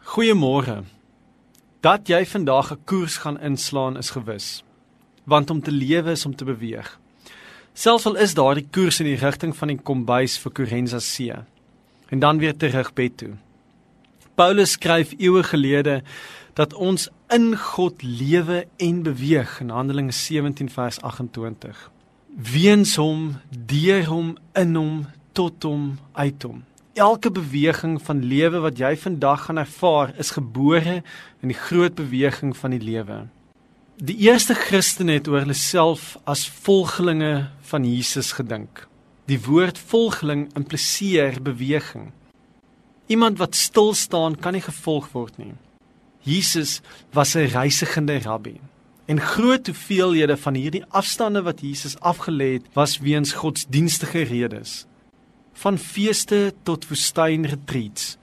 Goeiemôre. Dat jy vandag 'n koers gaan inslaan is gewis. Want om te lewe is om te beweeg. Selfs al is daardie koers in die rigting van die kombuis vir Corenza See en dan weer terug bed toe. Paulus skryf eeue gelede dat ons in God lewe en beweeg in Handelinge 17 vers 28. Weens hom, deur hom, in hom, tot hom, uit hom elke beweging van lewe wat jy vandag gaan ervaar is gebore in die groot beweging van die lewe. Die eerste Christene het oor hulle self as volgelinge van Jesus gedink. Die woord volgeling impliseer beweging. Iemand wat stil staan kan nie gevolg word nie. Jesus was 'n reisigende rabbi. En groot hoeveelhede van hierdie afstande wat Jesus afgelê het, was weens godsdienstige redes van feeste tot woestynretreats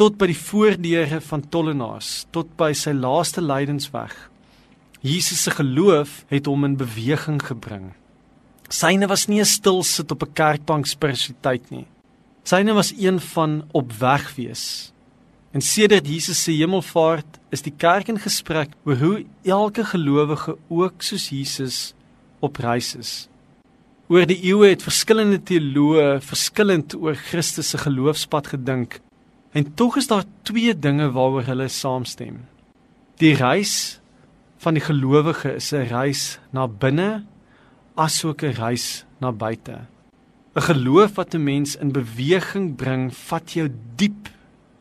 tot by die voordeure van tollenaars tot by sy laaste lydensweg. Jesus se geloof het hom in beweging gebring. Syne was nie 'n stil sit op 'n kerkbank spiritualiteit nie. Syne was een van op weg wees. En sedert Jesus se hemelvaart is die kerk in gesprek oor hoe elke gelowige ook soos Jesus op reis is Oor die eeue het verskillende teoloë verskillend oor Christus se geloofspad gedink. En tog is daar twee dinge waaroor hulle saamstem. Die reis van die gelowige is 'n reis na binne asook 'n reis na buite. 'n Geloof wat 'n mens in beweging bring, vat jou diep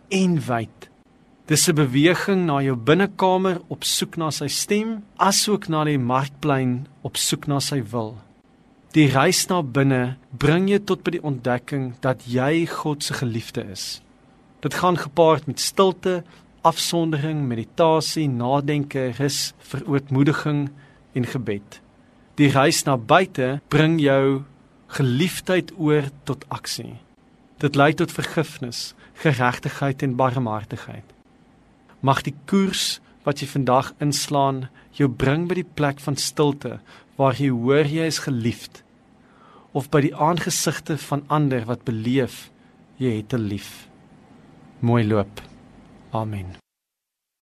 en wyd. Dis 'n beweging na jou binnekamer op soek na sy stem, asook na die markplein op soek na sy wil. Die reis na binne bring jou tot by die ontdekking dat jy God se geliefde is. Dit gaan gepaard met stilte, afsondering, meditasie, nadenke, rus, verootmoediging en gebed. Die reis na buite bring jou geliefdheid oor tot aksie. Dit lei tot vergifnis, geregtigheid en barmhartigheid. Mag die koers wat jy vandag inslaan jou bring by die plek van stilte waar jy hoor jy is geliefd of by die aangesigte van ander wat beleef jy het 'n lief. Mooi loop. Amen.